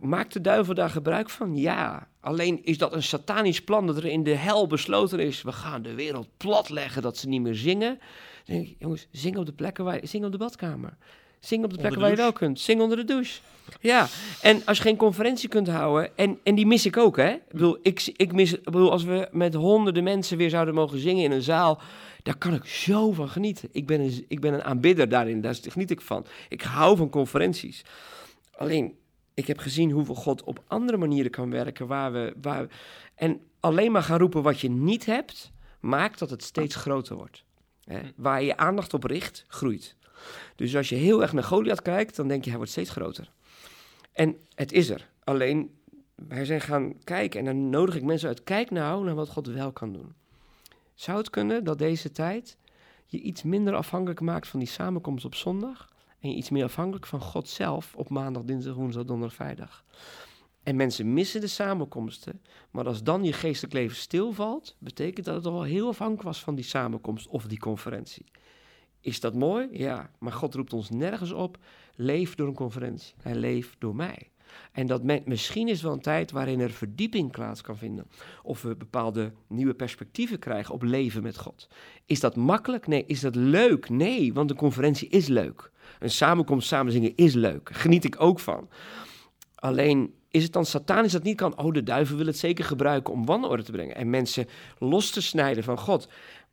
Maakt de duivel daar gebruik van? Ja. Alleen is dat een satanisch plan dat er in de hel besloten is. We gaan de wereld platleggen dat ze niet meer zingen. Dan denk ik, jongens, zing op de plekken waar je... Zing op de badkamer. Zing op de plekken de waar je wel kunt. Zing onder de douche. Ja. En als je geen conferentie kunt houden... En, en die mis ik ook, hè. Ik bedoel, ik, ik mis... Ik bedoel, als we met honderden mensen weer zouden mogen zingen in een zaal... Daar kan ik zo van genieten. Ik ben een, ik ben een aanbidder daarin. Daar geniet ik van. Ik hou van conferenties. Alleen, ik heb gezien hoeveel God op andere manieren kan werken. Waar we, waar we- en alleen maar gaan roepen wat je niet hebt, maakt dat het steeds groter wordt. Hè? Waar je je aandacht op richt, groeit. Dus als je heel erg naar Goliath kijkt, dan denk je hij wordt steeds groter. En het is er. Alleen, wij zijn gaan kijken en dan nodig ik mensen uit. Kijk nou naar wat God wel kan doen. Zou het kunnen dat deze tijd je iets minder afhankelijk maakt van die samenkomst op zondag? En je iets meer afhankelijk van God zelf op maandag, dinsdag, woensdag, donderdag, vrijdag. En mensen missen de samenkomsten. Maar als dan je geestelijk leven stilvalt, betekent dat het al heel afhankelijk was van die samenkomst of die conferentie. Is dat mooi? Ja. Maar God roept ons nergens op. Leef door een conferentie. Hij leeft door mij. En dat men, misschien is wel een tijd waarin er verdieping plaats kan vinden. Of we bepaalde nieuwe perspectieven krijgen op leven met God. Is dat makkelijk? Nee. Is dat leuk? Nee, want een conferentie is leuk. Een samenkomst samen zingen is leuk. Geniet ik ook van. Alleen is het dan satanisch dat niet kan? Oh, de duivel wil het zeker gebruiken om wanorde te brengen en mensen los te snijden van God.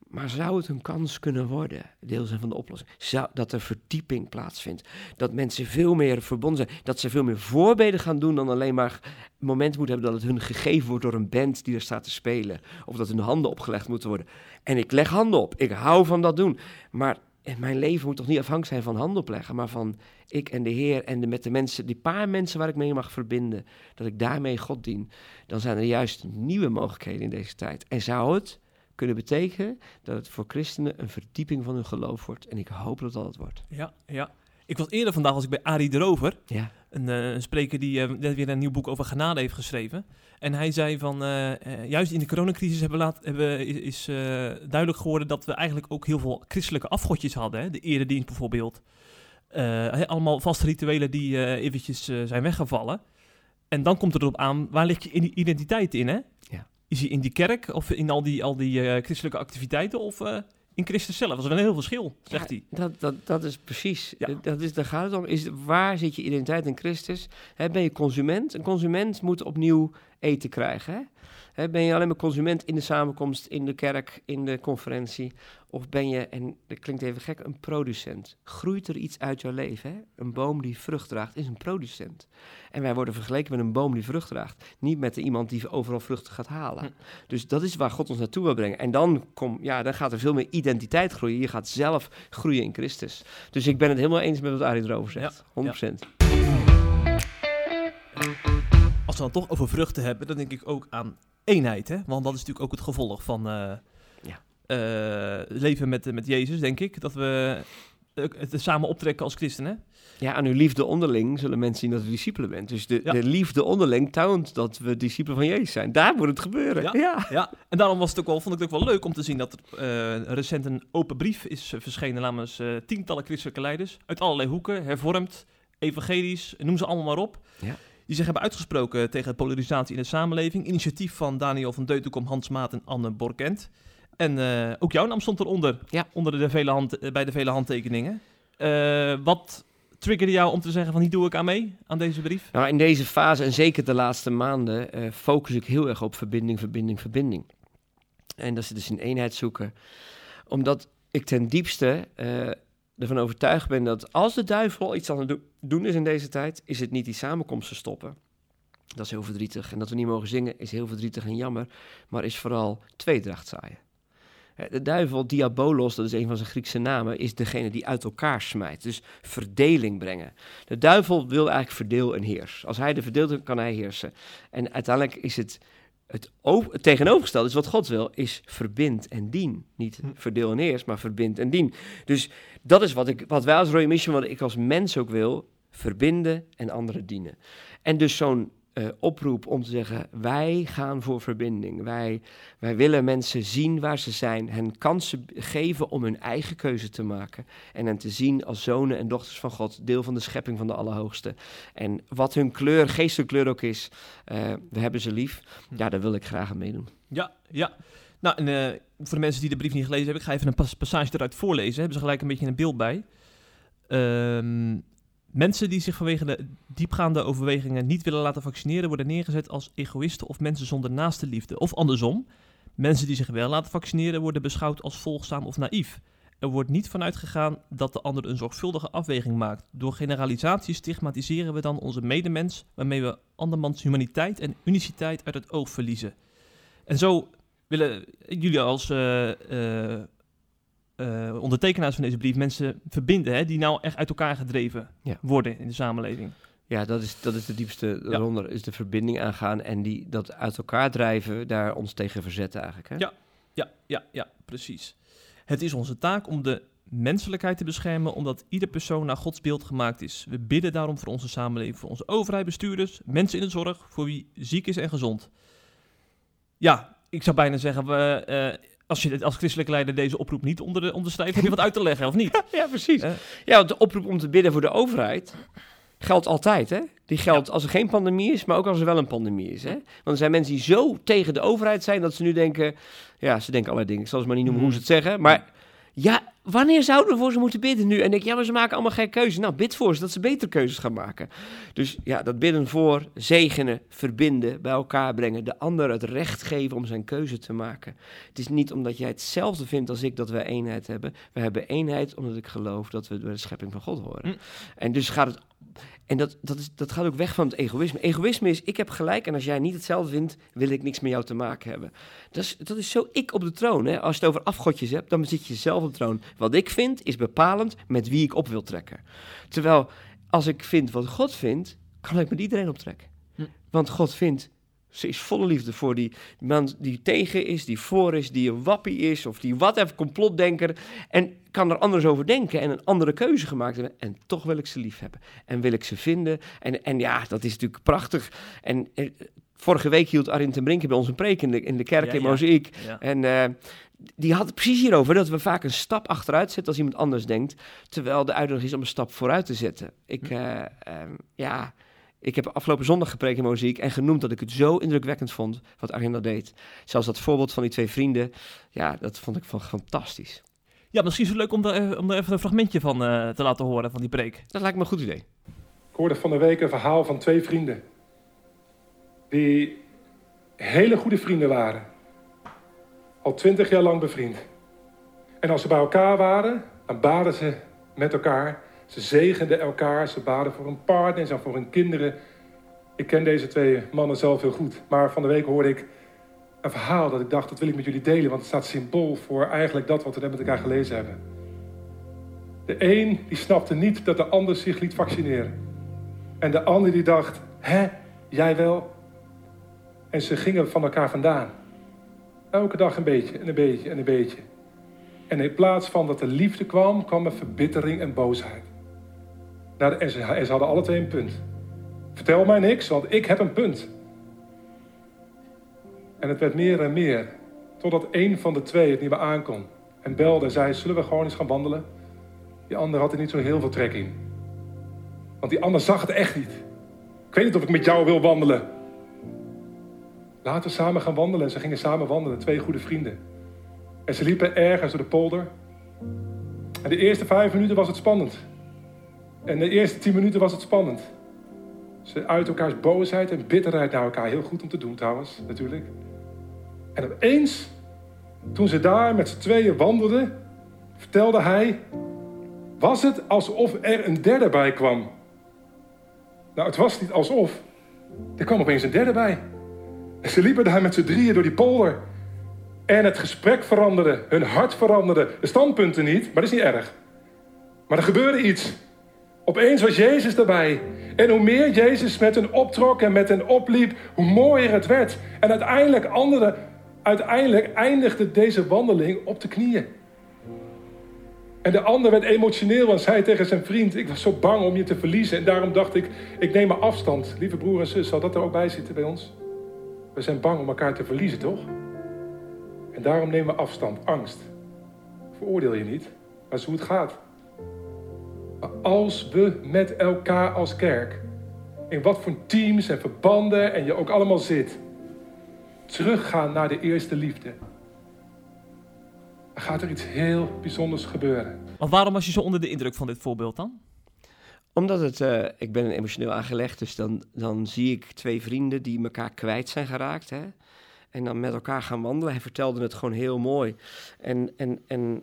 Maar zou het een kans kunnen worden, deel zijn van de oplossing, zou, dat er verdieping plaatsvindt? Dat mensen veel meer verbonden zijn, dat ze veel meer voorbeden gaan doen dan alleen maar moment moeten hebben dat het hun gegeven wordt door een band die er staat te spelen. Of dat hun handen opgelegd moeten worden. En ik leg handen op, ik hou van dat doen. Maar mijn leven moet toch niet afhankelijk zijn van handen opleggen, maar van ik en de Heer en de, met de mensen, die paar mensen waar ik mee mag verbinden, dat ik daarmee God dien. Dan zijn er juist nieuwe mogelijkheden in deze tijd. En zou het kunnen betekenen dat het voor christenen een verdieping van hun geloof wordt. En ik hoop dat dat het wordt. Ja, ja. Ik was eerder vandaag was ik bij Arie de Rover, Ja. een, eh, een spreker die eh, net weer een nieuw boek over genade heeft geschreven. En hij zei van, eh, juist in de coronacrisis hebben laat, hebben, is, duidelijk geworden dat we eigenlijk ook heel veel christelijke afgodjes hadden. Hè? De eredienst bijvoorbeeld. Allemaal vaste rituelen die eventjes zijn weggevallen. En dan komt het erop aan, waar ligt je identiteit in? Hè? Ja. Is die in die kerk of in al die, al die eh, christelijke activiteiten of eh, in Christus zelf? Dat is wel een heel verschil, zegt hij. Dat, dat, dat is precies. Ja. Dat is, daar gaat het om. Is, waar zit je identiteit in Christus? Hè, ben je consument? Een consument moet opnieuw eten krijgen. Hè? Ben je alleen maar consument in de samenkomst, in de kerk, in de conferentie? Of ben je, en dat klinkt even gek, een producent? Groeit er iets uit jouw leven? Hè? Een boom die vrucht draagt is een producent. En wij worden vergeleken met een boom die vrucht draagt. Niet met iemand die overal vruchten gaat halen. Hm. Dus dat is waar God ons naartoe wil brengen. En dan, kom, ja, dan gaat er veel meer identiteit groeien. Je gaat zelf groeien in Christus. Dus ik ben het helemaal eens met wat Arie erover zegt. 100%. Als we dan toch over vruchten hebben, dan denk ik ook aan eenheid. Hè? Want dat is natuurlijk ook het gevolg van eh, Ja. eh, leven met, met Jezus, denk ik. Dat we eh, het samen optrekken als christenen. Ja, aan uw liefde onderling zullen mensen zien dat u discipelen bent. Dus de, Ja. de liefde onderling toont dat we discipelen van Jezus zijn. Daar moet het gebeuren. Ja. Ja. Ja, en daarom was het ook wel, vond ik het ook wel leuk om te zien dat er eh, recent een open brief is eh, verschenen namens eh, tientallen christelijke leiders uit allerlei hoeken, hervormd, evangelisch, noem ze allemaal maar op. Ja. Die zich hebben uitgesproken tegen polarisatie in de samenleving. Initiatief van Daniel van Deutenkom, Hans Maat en Anne Borkent. En eh, ook jouw naam stond eronder, Ja. onder de vele hand, eh, bij de vele handtekeningen. Eh, wat triggerde jou om te zeggen van hier doe ik aan mee, aan deze brief? Nou, in deze fase en zeker de laatste maanden focus ik heel erg op verbinding, verbinding, verbinding. En dat is dus een eenheid zoeken. Omdat ik ten diepste ervan overtuigd ben dat als de duivel iets aan het do- doen is in deze tijd, is het niet die samenkomsten stoppen. Dat is heel verdrietig. En dat we niet mogen zingen is heel verdrietig en jammer, maar is vooral tweedracht zaaien. De duivel, diabolos, dat is een van zijn Griekse namen, is degene die uit elkaar smijt. Dus verdeling brengen. De duivel wil eigenlijk verdeel en heers. Als hij de verdeelt, kan hij heersen. En uiteindelijk is het het, het tegenovergestelde, is wat God wil, is verbind en dien. Niet hm. verdeel en heers, maar verbind en dien. Dus dat is wat, ik, wat wij als Royal Mission, wat ik als mens ook wil, verbinden en anderen dienen. En dus zo'n uh, oproep om te zeggen: wij gaan voor verbinding. Wij, wij willen mensen zien waar ze zijn, hen kansen geven om hun eigen keuze te maken. En hen te zien als zonen en dochters van God, deel van de schepping van de Allerhoogste. En wat hun kleur, geestelijke kleur ook is, uh, we hebben ze lief. Hm. Ja, daar wil ik graag aan meedoen. Ja, ja. Nou, en, uh, voor de mensen die de brief niet gelezen hebben, ik ga even een passage eruit voorlezen. Hebben ze gelijk een beetje een beeld bij. Um, Mensen die zich vanwege de diepgaande overwegingen niet willen laten vaccineren, worden neergezet als egoïsten of mensen zonder naaste liefde. Of andersom, mensen die zich wel laten vaccineren worden beschouwd als volgzaam of naïef. Er wordt niet vanuit gegaan dat de ander een zorgvuldige afweging maakt. Door generalisatie stigmatiseren we dan onze medemens, waarmee we andermans humaniteit en uniciteit uit het oog verliezen. En zo willen jullie als uh, uh, uh, ondertekenaars van deze brief mensen verbinden, hè, die nou echt uit elkaar gedreven worden in de samenleving. Ja, dat is, dat is de diepste ja. is de verbinding aangaan en die, dat uit elkaar drijven, daar ons tegen verzetten eigenlijk. Hè? Ja, ja, ja, ja, precies. Het is onze taak om de menselijkheid te beschermen, omdat ieder persoon naar Gods beeld gemaakt is. We bidden daarom voor onze samenleving, voor onze overheid, bestuurders, mensen in de zorg, voor wie ziek is en gezond. Ja, ik zou bijna zeggen, we, uh, als je als christelijke leider deze oproep niet onder de, onderschrijft, heb je wat uit te leggen, of niet? ja, precies. Uh. Ja, de oproep om te bidden voor de overheid geldt altijd, hè? Die geldt als er geen pandemie is, maar ook als er wel een pandemie is, hè? Want er zijn mensen die zo tegen de overheid zijn dat ze nu denken... Ja, ze denken allerlei dingen. Ik zal ze maar niet noemen hoe ze het zeggen, maar... Ja, wanneer zouden we voor ze moeten bidden nu? En denk ja, maar ze maken allemaal geen keuzes. Nou, bid voor ze dat ze betere keuzes gaan maken. Dus ja, dat bidden voor, zegenen, verbinden, bij elkaar brengen. De ander het recht geven om zijn keuze te maken. Het is niet omdat jij hetzelfde vindt als ik dat we eenheid hebben. We hebben eenheid omdat ik geloof dat we bij de schepping van God horen. Mm. En dus gaat het en dat, dat, is, dat gaat ook weg van het egoïsme. Egoïsme is, ik heb gelijk en als jij niet hetzelfde vindt, wil ik niks met jou te maken hebben. Dat is, dat is zo ik op de troon. Hè? Als je het over afgodjes hebt, dan zit je zelf op de troon. Wat ik vind, is bepalend met wie ik op wil trekken. Terwijl, als ik vind wat God vindt, kan ik met iedereen optrekken. Hm. Want God vindt ze is volle liefde voor die man die tegen is, die voor is, die een wappie is of die wat even complotdenker. En kan er anders over denken en een andere keuze gemaakt hebben. En toch wil ik ze lief hebben. En wil ik ze vinden. En, en ja, dat is natuurlijk prachtig. En eh, vorige week hield Arjen ten Brinken bij ons een preek in de, in de kerk in Mozaïek. En uh, die had het precies hierover, dat we vaak een stap achteruit zetten als iemand anders denkt. Terwijl de uitdaging is om een stap vooruit te zetten. Ik, uh, ja... Ik heb afgelopen zondag gepreekt in muziek en genoemd dat ik het zo indrukwekkend vond wat Arjen dat deed. Zelfs dat voorbeeld van die twee vrienden, ja, dat vond ik van fantastisch. Ja, misschien is het leuk om er, om er even een fragmentje van uh, te laten horen, van die preek. Dat lijkt me een goed idee. Ik hoorde van de week een verhaal van twee vrienden. Die hele goede vrienden waren. Al twintig jaar lang bevriend. En als ze bij elkaar waren, dan baden ze met elkaar ze zegenden elkaar, ze baden voor hun partners en voor hun kinderen. Ik ken deze twee mannen zelf heel goed. Maar van de week hoorde ik een verhaal dat ik dacht, dat wil ik met jullie delen. Want het staat symbool voor eigenlijk dat wat we net met elkaar gelezen hebben. De een die snapte niet dat de ander zich liet vaccineren. En de ander die dacht, hè, jij wel? En ze gingen van elkaar vandaan. Elke dag een beetje en een beetje en een beetje. En in plaats van dat er liefde kwam, kwam er verbittering en boosheid. Nou, en, ze, en hadden alle twee een punt. Vertel mij niks, want ik heb een punt. En het werd meer en meer. Totdat een van de twee het niet meer aankon. En belde en zei, zullen we gewoon eens gaan wandelen? Die ander had er niet zo heel veel trek in. Want die ander zag het echt niet. Ik weet niet of ik met jou wil wandelen. Laten we samen gaan wandelen. En ze gingen samen wandelen, twee goede vrienden. En ze liepen ergens door de polder. En de eerste vijf minuten was het spannend. En de eerste tien minuten was het spannend. Ze uit elkaars boosheid en bitterheid naar elkaar. Heel goed om te doen trouwens, natuurlijk. En opeens, toen ze daar met z'n tweeën wandelden, vertelde hij... Was het alsof er een derde bij kwam? Nou, het was niet alsof. Er kwam opeens een derde bij. Ze liepen daar met z'n drieën door die polder. En het gesprek veranderde, hun hart veranderde. De standpunten niet, maar dat is niet erg. Maar er gebeurde iets. Opeens was Jezus erbij. En hoe meer Jezus met hen optrok en met hen opliep, hoe mooier het werd. En uiteindelijk, andere, uiteindelijk eindigde deze wandeling op de knieën. En de ander werd emotioneel en zei tegen zijn vriend: Ik was zo bang om je te verliezen. En daarom dacht ik: Ik neem mijn afstand. Lieve broer en zus, zal dat er ook bij zitten bij ons? We zijn bang om elkaar te verliezen, toch? En daarom nemen we afstand. Angst. Veroordeel je niet, maar is hoe het gaat. Als we met elkaar als kerk, in wat voor teams en verbanden en je ook allemaal zit, teruggaan naar de eerste liefde, dan gaat er iets heel bijzonders gebeuren. Maar waarom was je zo onder de indruk van dit voorbeeld dan? Omdat het, eh, ik ben emotioneel aangelegd, dus dan, dan zie ik twee vrienden die elkaar kwijt zijn geraakt. Hè? En dan met elkaar gaan wandelen. Hij vertelde het gewoon heel mooi. En, en, en,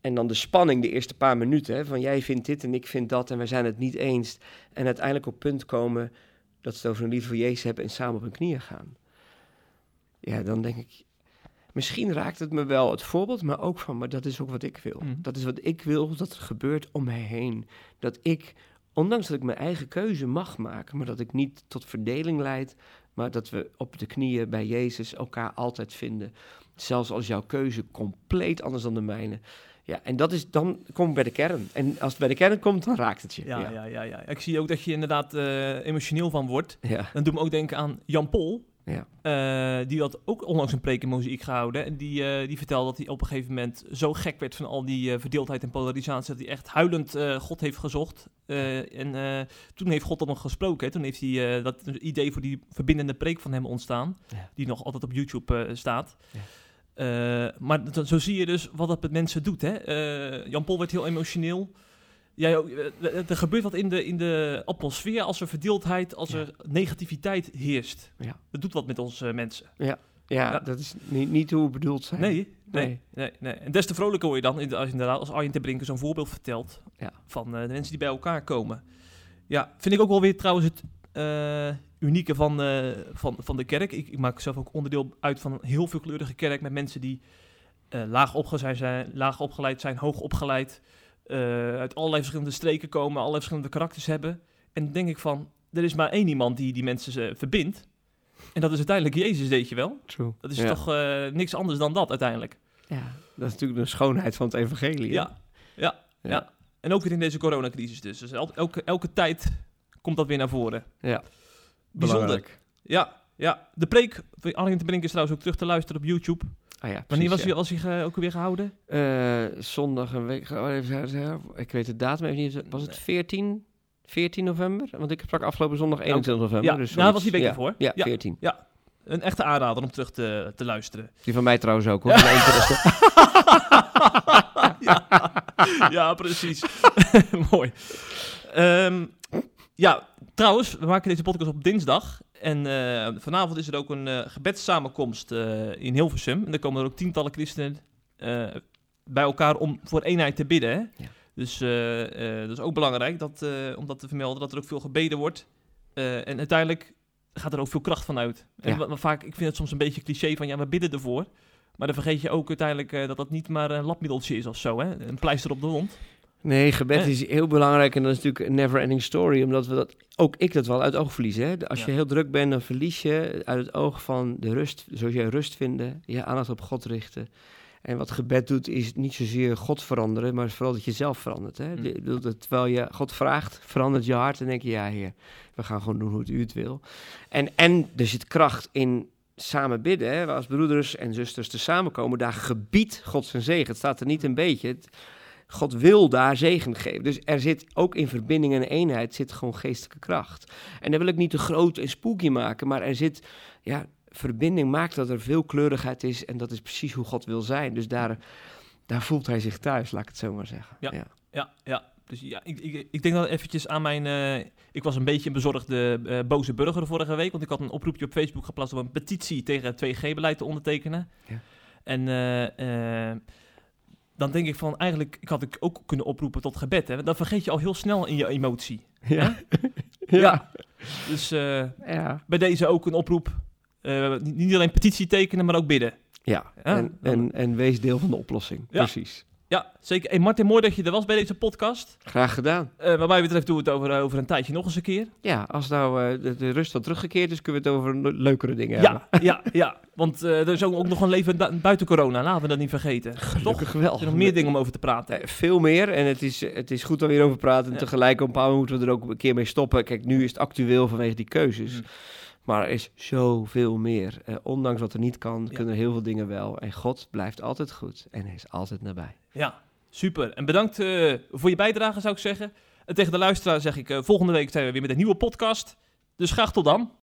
en dan de spanning de eerste paar minuten. Hè? Van jij vindt dit en ik vind dat en we zijn het niet eens. En uiteindelijk op punt komen dat ze het over een liefde voor Jezus hebben en samen op hun knieën gaan. Ja, dan denk ik, misschien raakt het me wel het voorbeeld, maar ook van, maar dat is ook wat ik wil. Mhm. Dat is wat ik wil dat er gebeurt om mij heen. Dat ik, ondanks dat ik mijn eigen keuze mag maken, maar dat ik niet tot verdeling leid, maar dat we op de knieën bij Jezus elkaar altijd vinden. Zelfs als jouw keuze compleet anders dan de mijne. Ja, en dat is, dan kom ik bij de kern. En als het bij de kern komt, dan raakt het je. Ja, ja. ja, ja. ja, Ik zie ook dat je inderdaad eh, emotioneel van wordt. ja. Dan doet me ook denken aan Jan Pol. Ja. Eh, die had ook onlangs een preek in Mozaïek gehouden. En die, eh, die vertelde dat hij op een gegeven moment zo gek werd van al die eh, verdeeldheid en polarisatie. Dat hij echt huilend God heeft gezocht. En toen heeft God dan nog gesproken. Hè. Toen heeft hij dat idee voor die verbindende preek van hem ontstaan. Ja. Die nog altijd op YouTube staat. Ja. Maar zo zie je dus wat dat met mensen doet. Hè. Jan Pol werd heel emotioneel. Jij ook, eh, er gebeurt wat in de, in de atmosfeer als er verdeeldheid, als Ja. er negativiteit heerst. Ja. Dat doet wat met onze mensen. Ja, Ja. dat is niet, niet hoe we bedoeld zijn. Nee, nee, Nee. nee. nee, En des te vrolijker word je dan inderdaad, als Arjen te Brinken zo'n voorbeeld vertelt Ja. van eh, de mensen die bij elkaar komen. Ja, vind ik ook wel weer trouwens het eh, unieke van, eh, van, van de kerk. Ik, ik maak zelf ook onderdeel uit van een heel veelkleurige kerk met mensen die eh, laag, opgeleid zijn, laag opgeleid zijn, hoog opgeleid, eh, uit allerlei verschillende streken komen, allerlei verschillende karakters hebben. En dan denk ik van, er is maar één iemand die die mensen eh, verbindt. En dat is uiteindelijk Jezus, weet je wel. True. Dat is ja. toch eh, niks anders dan dat uiteindelijk. Ja, dat is natuurlijk de schoonheid van het evangelie. hè? Ja, ja, ja. En ook weer in deze coronacrisis dus. dus el- elke, elke tijd komt dat weer naar voren. Ja. Bijzonder. Belangrijk. Ja, ja. De preek van Arjen te Brink is trouwens ook terug te luisteren op YouTube. Ah, ja, Wanneer was hij, was hij ook weer gehouden? ja. Eh, zondag een week. Ik weet de datum even niet. Was het 14? 14 november? Want ik sprak afgelopen zondag 21 november. ja, dus nou, was die week ja. ervoor. Ja, Ja. 14. Een echte aanrader om terug te, te luisteren. Die van mij trouwens ook. Hoor. Interesse. ja. ja, precies. Mooi. Ehm, ja, trouwens, we maken deze podcast op dinsdag. En eh, vanavond is er ook een eh gebedssamenkomst eh, in Hilversum. En daar komen er ook tientallen christenen bij elkaar om voor eenheid te bidden. Hè? Ja. Dus dat is ook belangrijk dat, om dat te vermelden, dat er ook veel gebeden wordt. En uiteindelijk gaat er ook veel kracht van uit. En Ja. vaak, ik vind het soms een beetje cliché van, ja, we bidden ervoor. Maar dan vergeet je ook uiteindelijk dat dat niet maar een labmiddeltje is of zo, hè? Een pleister op de wond. Nee, gebed is heel belangrijk en dat is natuurlijk een never-ending story, omdat we dat, ook ik dat wel uit het oog verliezen. Hè? Als je heel druk bent, dan verlies je uit het oog van de rust, zoals jij rust vinden, je aandacht op God richten. En wat gebed doet, is niet zozeer God veranderen, maar vooral dat je zelf verandert. Hè? Mm. Dat Terwijl je God vraagt, verandert je hart en denk je, ja heer, we gaan gewoon doen hoe het u het wil. En, en er zit kracht in samen bidden, hè? als broeders en zusters te samenkomen, daar gebiedt God zijn zegen. Het staat er niet een beetje. Het- God wil daar zegen geven. Dus er zit ook in verbinding en eenheid zit gewoon geestelijke kracht. En dan wil ik niet te groot en spooky maken, maar er zit, ja, verbinding maakt dat er veel kleurigheid is en dat is precies hoe God wil zijn. Dus daar, daar voelt hij zich thuis, laat ik het zo maar zeggen. Ja. Ja, ja. Dus ja, ik, ik, ik denk dat eventjes aan mijn... eh, ik was een beetje een bezorgde eh, boze burger vorige week, want ik had een oproepje op Facebook geplaatst om een petitie tegen het 2G-beleid te ondertekenen. Ja. En eh, dan denk ik van, eigenlijk ik had ik ook kunnen oproepen tot gebed. Hè? Dan vergeet je al heel snel in je emotie. Ja. Ja. Dus eh, Ja. bij deze ook een oproep. Eh, niet, alleen petitie tekenen, maar ook bidden. Ja, Ja, en, en, en wees deel van de oplossing. Precies. Ja, zeker. Hey Martin, mooi dat je er was bij deze podcast. Graag gedaan. Eh, wat mij betreft doen we het over, eh, over een tijdje nog eens een keer. Ja, als nou eh, de, de rust wat teruggekeerd is, kunnen we het over le- leukere dingen hebben. Ja, ja, ja. Want er is ook, nog een leven buiten corona. Laten we dat niet vergeten. Toch? Wel. Er zijn nog meer dingen om over te praten. Veel meer. En het is, het is goed we hierover praten. En Ja. tegelijk op een paar moeten we er ook een keer mee stoppen. Kijk, nu is het actueel vanwege die keuzes. Mm. Maar er is zoveel meer. Ondanks wat er niet kan, Ja. kunnen heel veel dingen wel. En God blijft altijd goed. En hij is altijd nabij. Ja, super. En bedankt eh, voor je bijdrage, zou ik zeggen. En tegen de luisteraar zeg ik, eh, volgende week zijn we weer met een nieuwe podcast. Dus graag tot dan.